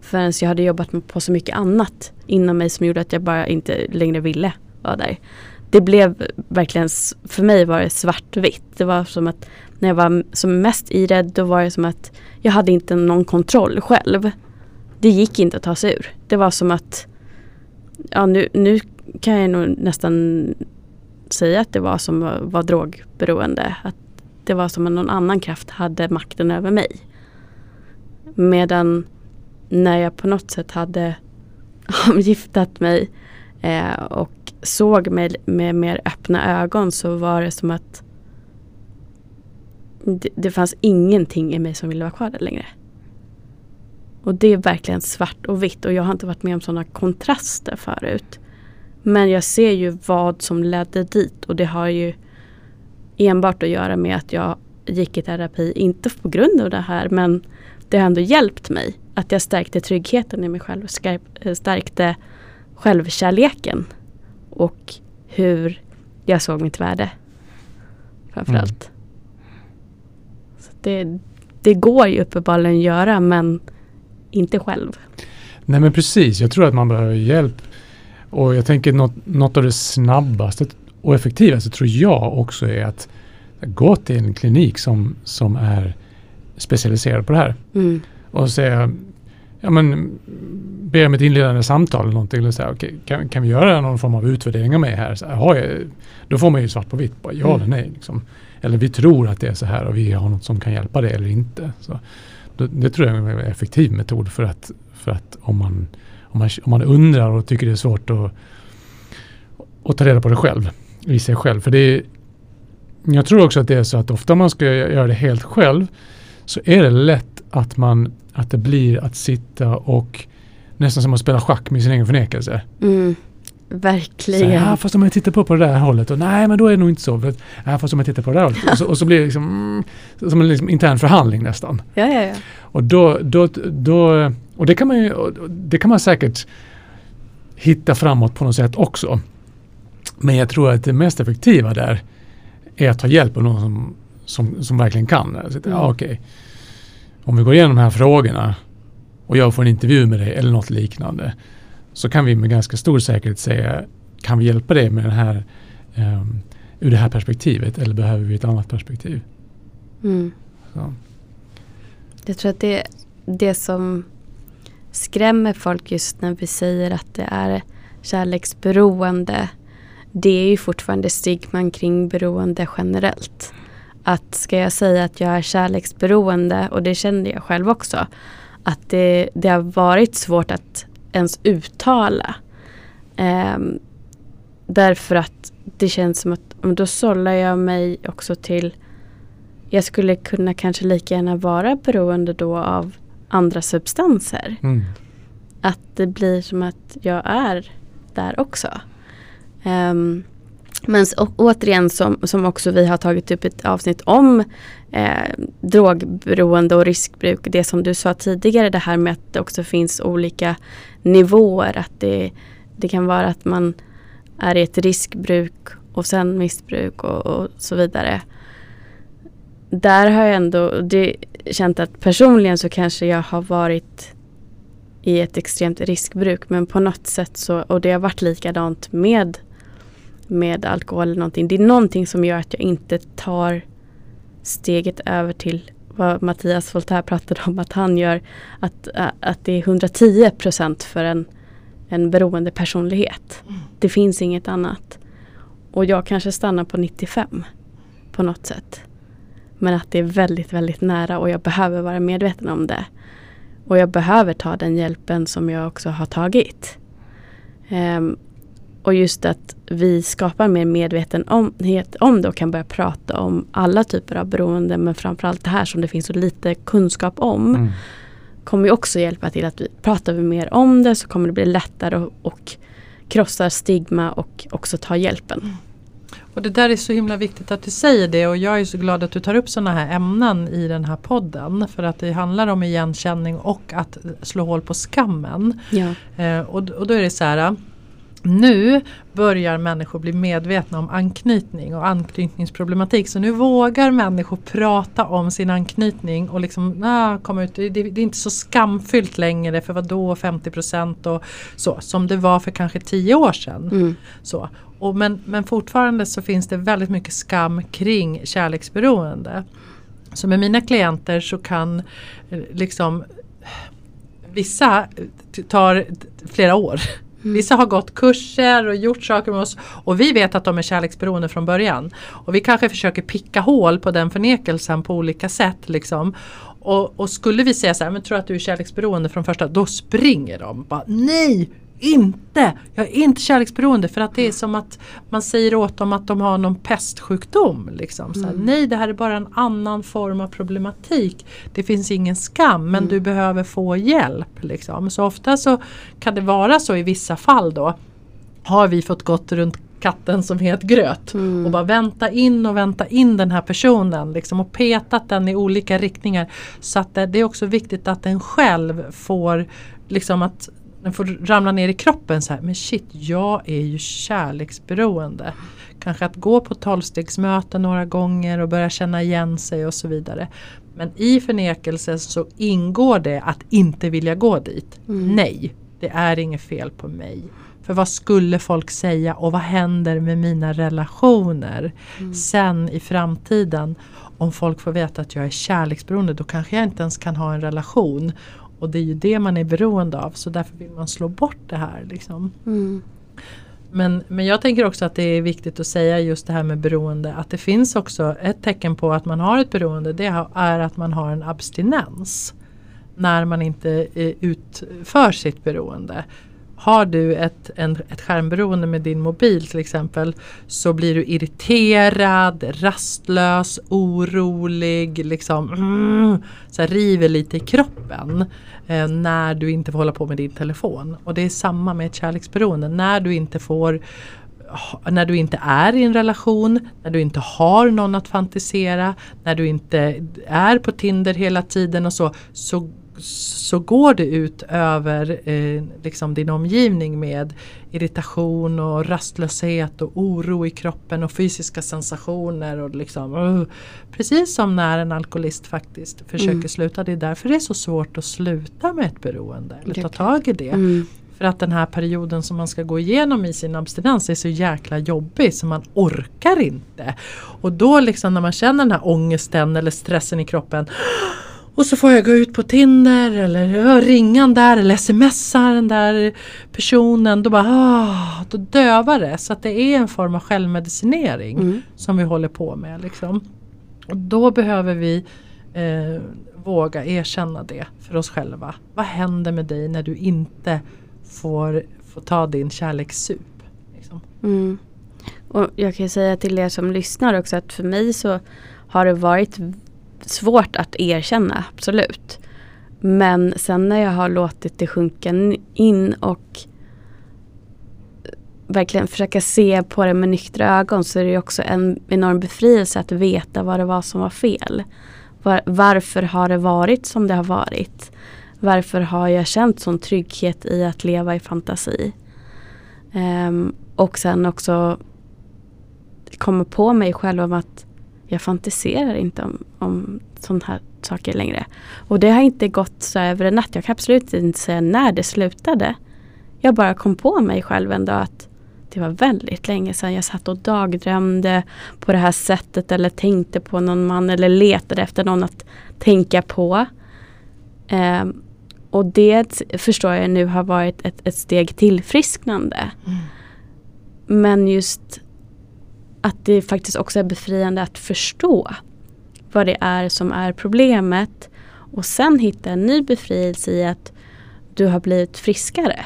förrän jag hade jobbat på så mycket annat inom mig som gjorde att jag bara inte längre ville vara där. Det blev verkligen, för mig var det svartvitt. Det var som att när jag var som mest i det då var det som att jag hade inte någon kontroll själv. Det gick inte att ta sig ur. Det var som att, ja nu, nu kan jag nog nästan säga att det var som var, var drogberoende. Att det var som att någon annan kraft hade makten över mig. Medan när jag på något sätt hade avgiftat mig eh, och såg mig med mer öppna ögon så var det som att det, det fanns ingenting i mig som ville vara kvar där längre. Och det är verkligen svart och vitt och jag har inte varit med om sådana kontraster förut. Men jag ser ju vad som ledde dit och det har ju enbart att göra med att jag gick i terapi, inte på grund av det här men det har ändå hjälpt mig. Att jag stärkte tryggheten i mig själv, eh, stärkte självkärleken och hur jag såg mitt värde. Framförallt. Så det, det går ju uppenbarligen att göra men inte själv. Nej men precis, jag tror att man behöver hjälp. Och jag tänker något, något av det snabbaste och effektivaste tror jag också är att gå till en klinik som, som är specialiserad på det här. Mm. Och säga, ja men be om ett inledande samtal eller någonting. Eller säga, okay, kan, kan vi göra någon form av utvärdering av mig här? Så, aha, jag, då får man ju svart på vitt, bara, ja Mm. eller nej. Liksom. Eller vi tror att det är så här och vi har något som kan hjälpa det eller inte. Så, det, det tror jag är en effektiv metod för att, för att om, man, om, man, om man undrar och tycker det är svårt att, att ta reda på det själv, i sig själv. För det är, jag tror också att det är så att ofta man ska göra det helt själv så är det lätt att man att det blir att sitta och nästan som att spela schack med sin egen förnekelse. Mm. Så, Verkligen. ja, fast om jag tittar på på det där hållet och nej men då är det nog inte så. För att, ja, fast om jag tittar på det där hållet. Och så, och så blir det liksom, mm, som en liksom intern förhandling nästan. Ja, ja, ja. Och då, då, då och det kan man ju, det kan man säkert hitta framåt på något sätt också. Men jag tror att det mest effektiva där är att ta hjälp av någon som, som, som verkligen kan. Alltså, Mm. ja, okej. Om vi går igenom de här frågorna och jag får en intervju med dig eller något liknande så kan vi med ganska stor säkerhet säga kan vi hjälpa dig med den här um, ur det här perspektivet eller behöver vi ett annat perspektiv? Mm. Så. Jag tror att det, det som skrämmer folk just när vi säger att det är kärleksberoende det är ju fortfarande stigman kring beroende generellt. Att ska jag säga att jag är kärleksberoende och det kände jag själv också att det, det har varit svårt att ens uttala. Ehm, därför att det känns som att då sållar jag mig också till jag skulle kunna kanske lika gärna vara beroende då av andra substanser. Mm. Att det blir som att jag är där också. Ehm, men återigen som, som också vi har tagit upp ett avsnitt om eh, drogberoende och riskbruk. Det som du sa tidigare det här med att det också finns olika nivåer. Att det, det kan vara att man är i ett riskbruk och sen missbruk och, och så vidare. Där har jag ändå det, känt att personligen så kanske jag har varit i ett extremt riskbruk men på något sätt så, och det har varit likadant med med alkohol eller någonting. Det är någonting som gör att jag inte tar steget över till vad Mattias Voltaire pratade om att han gör. Att, eh, att det är 110 procent för en, en beroende personlighet. Det finns inget annat. Och jag kanske stannar på 95 på något sätt. Men att det är väldigt, väldigt nära och jag behöver vara medveten om det. Och jag behöver ta den hjälpen som jag också har tagit. Um, och just att vi skapar mer medvetenhet om det och kan börja prata om alla typer av beroende men framförallt det här som det finns så lite kunskap om Mm. kommer ju också hjälpa till att vi pratar vi mer om det så kommer det bli lättare och, och krossa stigma och också ta hjälpen. Och det där är så himla viktigt att du säger det och jag är så glad att du tar upp sådana här ämnen i den här podden. För att det handlar om igenkänning och att slå hål på skammen. Ja. Eh, och, och då är det så här. Nu börjar människor bli medvetna om anknytning och anknytningsproblematik. Så nu vågar människor prata om sin anknytning och liksom ah, komma ut. Det, det är inte så skamfyllt längre för vad då 50% och så som det var för kanske 10 år sedan. Mm. Så. Och men, men fortfarande så finns det väldigt mycket skam kring kärleksberoende. Så med mina klienter så kan eh, liksom vissa t- tar flera år. Mm. Vissa har gått kurser och gjort saker med oss och vi vet att de är kärleksberoende från början. Och vi kanske försöker picka hål på den förnekelsen på olika sätt. Liksom. Och, och skulle vi säga så här, men tror att du är kärleksberoende från första, då springer de. Bara, Nej, inte! Jag är inte kärleksberoende för att det är som att man säger åt dem att de har någon pestsjukdom. Liksom. Så här, Nej, det här är bara en annan form av problematik. Det finns ingen skam men du behöver få hjälp. Liksom. Så ofta så kan det vara så i vissa fall då har vi fått gått runt katten som het gröt Mm. och bara vänta in och vänta in den här personen liksom, och petat den i olika riktningar. Så att det, det är också viktigt att den själv får liksom att den får ramla ner i kroppen så här, men shit jag är ju kärleksberoende. Kanske att gå på tolvstegsmöten några gånger och börja känna igen sig och så vidare. Men i förnekelse så ingår det att inte vilja gå dit. Mm. Nej, det är inget fel på mig. För vad skulle folk säga och vad händer med mina relationer Mm. sen i framtiden? Om folk får veta att jag är kärleksberoende då kanske jag inte ens kan ha en relation. Och det är ju det man är beroende av så därför vill man slå bort det här. Liksom. Mm. Men, men jag tänker också att det är viktigt att säga just det här med beroende. Att det finns också ett tecken på att man har ett beroende. Det är att man har en abstinens. När man inte eh, utför sitt beroende. Har du ett, en, ett skärmberoende med din mobil till exempel så blir du irriterad, rastlös, orolig, liksom mm, så här, river lite i kroppen eh, när du inte får hålla på med din telefon. Och det är samma med ett kärleksberoende. När du inte får när du inte är i en relation, när du inte har någon att fantisera, när du inte är på Tinder hela tiden och så, så, så går det ut över eh, liksom din omgivning med irritation och rastlöshet och oro i kroppen och fysiska sensationer. Och liksom, uh, precis som när en alkoholist faktiskt försöker Mm. sluta. Det är därför det är så svårt att sluta med ett beroende. Eller ta tag i det. Mm. För att den här perioden som man ska gå igenom i sin abstinens är så jäkla jobbig så man orkar inte. Och då liksom när man känner den här ångesten eller stressen i kroppen och så får jag gå ut på Tinder eller ringa den där eller smsa den där personen. Då bara ah, då dövar det. Så att det är en form av självmedicinering Mm. som vi håller på med. Liksom. Och då behöver vi eh, våga erkänna det för oss själva. Vad händer med dig när du inte får, får ta din kärlekssup? Liksom. Mm. Och jag kan säga till er som lyssnar också att för mig så har det varit svårt att erkänna, absolut. Men sen när jag har låtit det sjunka in och verkligen försöka se på det med nyktra ögon så är det ju också en enorm befrielse att veta vad det var som var fel. Var, varför har det varit som det har varit? Varför har jag känt sån trygghet i att leva i fantasi? Um, och sen också komma på mig själv om att jag fantiserar inte om, om sådana här saker längre. Och det har inte gått så över en natt. Jag kan absolut inte säga när det slutade. Jag bara kom på mig själv en dag att det var väldigt länge sedan jag satt och dagdrömde på det här sättet eller tänkte på någon man eller letade efter någon att tänka på. Ehm, och det förstår jag nu har varit ett, ett steg tillfrisknande. Men just att det faktiskt också är befriande att förstå vad det är som är problemet och sen hitta en ny befrielse i att du har blivit friskare.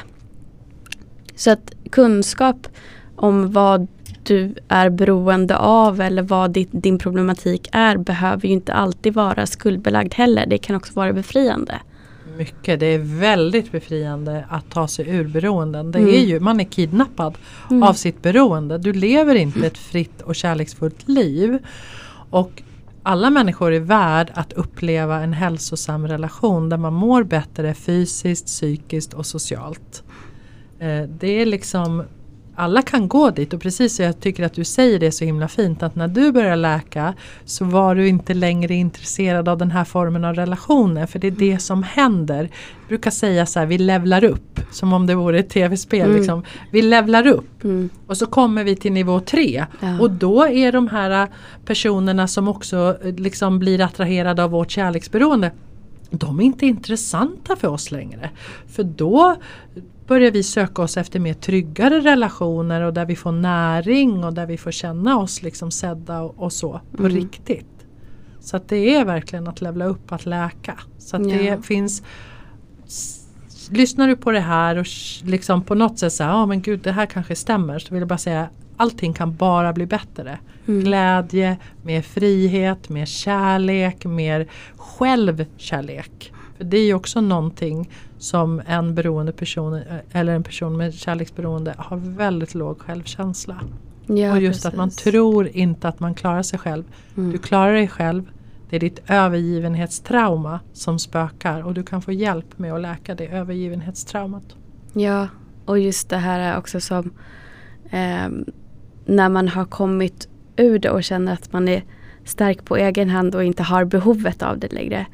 Så att kunskap om vad du är beroende av eller vad din, din problematik är behöver ju inte alltid vara skuldbelagd heller. Det kan också vara befriande. Mycket, det är väldigt befriande att ta sig ur beroenden. Det Mm. är ju, man är kidnappad Mm. av sitt beroende. Du lever inte ett fritt och kärleksfullt liv. Och alla människor är värd att uppleva en hälsosam relation där man mår bättre fysiskt, psykiskt och socialt. Eh, det är liksom alla kan gå dit och precis så jag tycker att du säger det så himla fint att när du börjar läka så var du inte längre intresserad av den här formen av relationer för det är det som händer. Jag brukar säga så här, vi levlar upp som om det vore ett tv-spel. Mm. Liksom. Vi levlar upp Mm. och så kommer vi till nivå tre Ja. och då är de här äh, personerna som också äh, liksom blir attraherade av vårt kärleksberoende de är inte intressanta för oss längre. För då börjar vi söka oss efter mer tryggare relationer och där vi får näring och där vi får känna oss liksom sedda och, och så på Mm. riktigt. Så att det är verkligen att levla upp, att läka. Så att Ja. det finns Lyssnar du på det här och liksom på något sätt säger ja men gud det här kanske stämmer så vill jag bara säga allting kan bara bli bättre. Mm. Glädje, mer frihet, mer kärlek, mer självkärlek. För det är ju också någonting som en beroende person eh, eller en person med kärleksberoende har väldigt låg självkänsla. Ja, och just att man precis. tror inte att man klarar sig själv. Mm. Du klarar dig själv. Det är ditt övergivenhetstrauma som spökar och du kan få hjälp med att läka det övergivenhetstraumat. Ja, och just det här är också som ehm, när man har kommit ur det och känner att man är stark på egen hand och inte har behovet av det längre.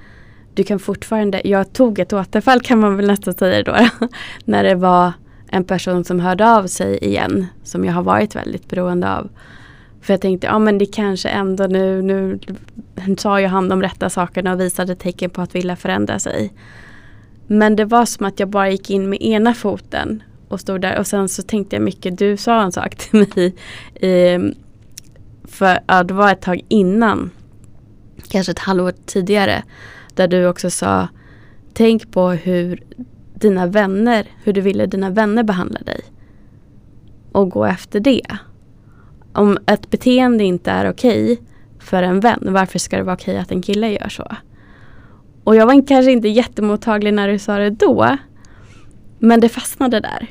Du kan fortfarande, jag tog ett återfall kan man väl nästan säga då, när det var en person som hörde av sig igen som jag har varit väldigt beroende av. För jag tänkte, ja men det kanske ändå nu, nu sa ju han de rätta sakerna och visade tecken på att vilja förändra sig. Men det var som att jag bara gick in med ena foten och stod där och sen så tänkte jag mycket, du sa en sak till mig i, för ja, det var ett tag innan, kanske ett halvår tidigare, där du också sa Tänk på hur dina vänner, hur du ville dina vänner behandla dig. Och gå efter det. Om ett beteende inte är okej för en vän, varför ska det vara okej att en kille gör så? Och jag var kanske inte jättemottaglig när du sa det då. Men det fastnade där.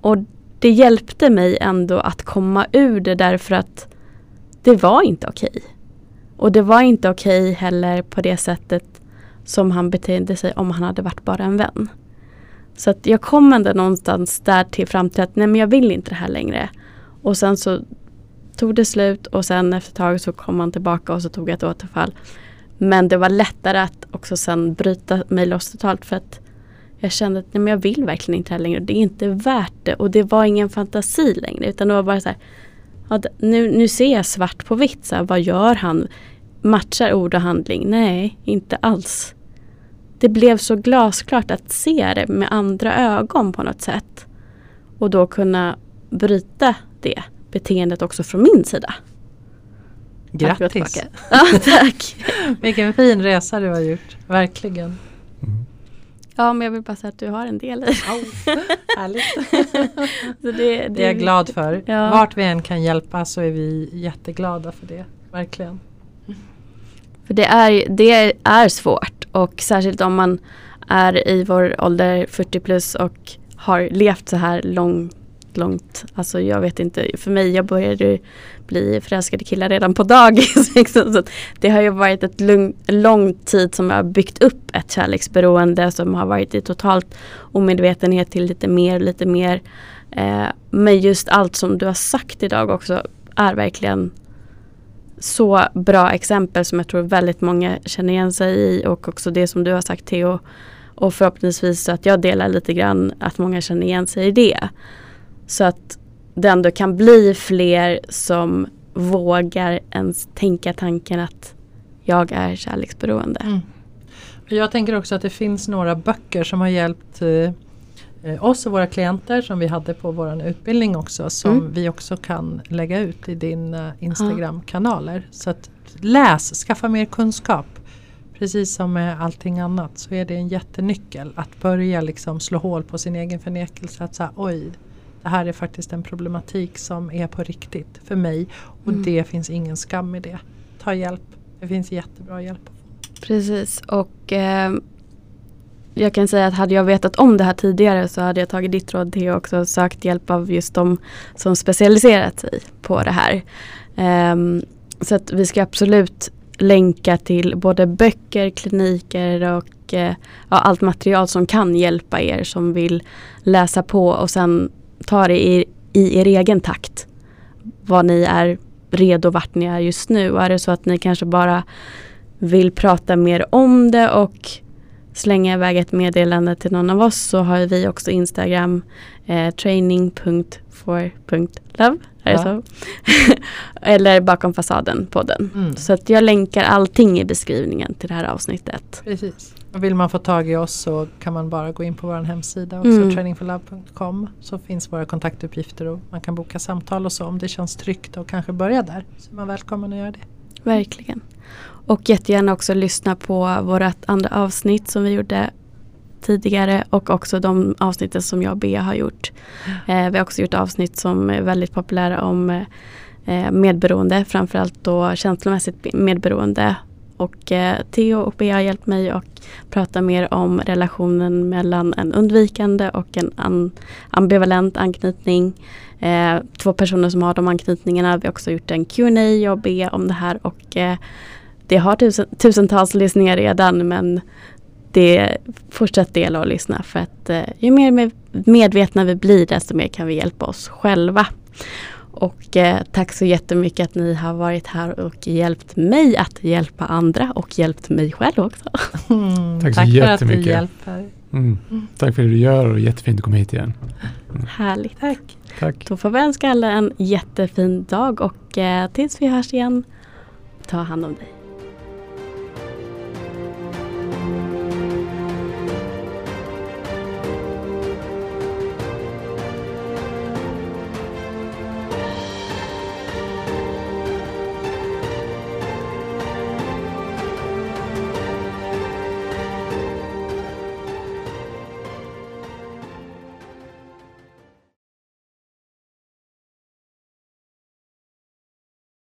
Och det hjälpte mig ändå att komma ur det därför att det var inte okej. Och det var inte okej heller på det sättet som han betedde sig om han hade varit bara en vän. Så att jag kom ändå någonstans där till fram till att nej men jag vill inte det här längre. Och sen så tog det slut och sen efter ett tag så kom han tillbaka och så tog jag ett återfall. Men det var lättare att också sen bryta mig loss totalt för att jag kände att nej men jag vill verkligen inte det här längre. Det är inte värt det och det var ingen fantasi längre utan det var bara så här, nu, nu ser jag svart på vitt. Så här, vad gör han? Matchar ord och handling? Nej, inte alls. Det blev så glasklart att se det med andra ögon på något sätt. Och då kunna bryta det beteendet också från min sida. Grattis! Ja, tack! Vilken fin resa du har gjort, verkligen. Mm. Ja, men jag vill bara säga att du har en del i det. Oh, härligt! det, det, det, är jag glad för. Ja. Vart vi än kan hjälpa så är vi jätteglada för det, verkligen. För det är, det är svårt och särskilt om man är i vår ålder 40 plus och har levt så här långt långt, alltså jag vet inte, för mig jag började bli förälskad i killar redan på dagis. Liksom. Så det har ju varit ett lång, lång tid som jag har byggt upp ett kärleksberoende som har varit i totalt omedvetenhet till lite mer, lite mer. Eh, men just allt som du har sagt idag också är verkligen så bra exempel som jag tror väldigt många känner igen sig i och också det som du har sagt Theo. Och förhoppningsvis så att jag delar lite grann att många känner igen sig i det. Så att det ändå kan bli fler som vågar ens tänka tanken att jag är kärleksberoende. Mm. Jag tänker också att det finns några böcker som har hjälpt eh, oss och våra klienter som vi hade på vår utbildning också som mm. vi också kan lägga ut i dina Instagram-kanaler. Så att läs, skaffa mer kunskap. Precis som med allting annat så är det en jättenyckel att börja liksom slå hål på sin egen förnekelse. Att säga oj, det här är faktiskt en problematik som är på riktigt för mig och mm. det finns ingen skam i det. Ta hjälp, det finns jättebra hjälp. Precis och eh, jag kan säga att hade jag vetat om det här tidigare så hade jag tagit ditt råd till och också sökt hjälp av just de som specialiserat sig på det här. Um, så att vi ska absolut länka till både böcker, kliniker och uh, ja, allt material som kan hjälpa er som vill läsa på och sen ta det i, i er egen takt. Vad ni är redo vart ni är just nu. Och är det så att ni kanske bara vill prata mer om det och slänga iväg ett meddelande till någon av oss så har vi också Instagram eh, training.for.love. Så? Eller bakom fasaden podden. Mm. Så att jag länkar allting i beskrivningen till det här avsnittet. Precis. Och vill man få tag i oss så kan man bara gå in på vår hemsida också, mm. trainingforlove.com. Så finns våra kontaktuppgifter och man kan boka samtal och så om det känns tryggt och kanske börja där. Så är man välkommen att göra det. Verkligen. Och jättegärna också lyssna på vårt andra avsnitt som vi gjorde tidigare och också de avsnitten som jag och Bea har gjort. Eh, vi har också gjort avsnitt som är väldigt populära om eh, medberoende, framförallt då känslomässigt medberoende. Och eh, Theo och Bea har hjälpt mig att prata mer om relationen mellan en undvikande och en an ambivalent anknytning. Eh, två personer som har de anknytningarna. Vi har också gjort en Q&A jag och Bea om det här och eh, det har tusen, tusentals lyssningar redan men det fortsätt dela och lyssna för att eh, ju mer medvetna vi blir desto mer kan vi hjälpa oss själva. Och eh, tack så jättemycket att ni har varit här och hjälpt mig att hjälpa andra och hjälpt mig själv också. Mm, tack, tack för att du hjälper. Mm. Tack för det du gör och jättefint att komma hit igen. Härligt. Tack. Tack. Då får vi önska alla en jättefin dag och eh, tills vi hörs igen, ta hand om dig.